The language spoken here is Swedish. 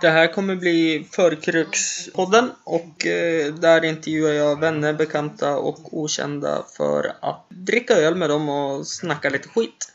Det här kommer bli Förkrökspodden och eh, där intervjuar jag vänner, bekanta och okända för att dricka öl med dem och snacka lite skit.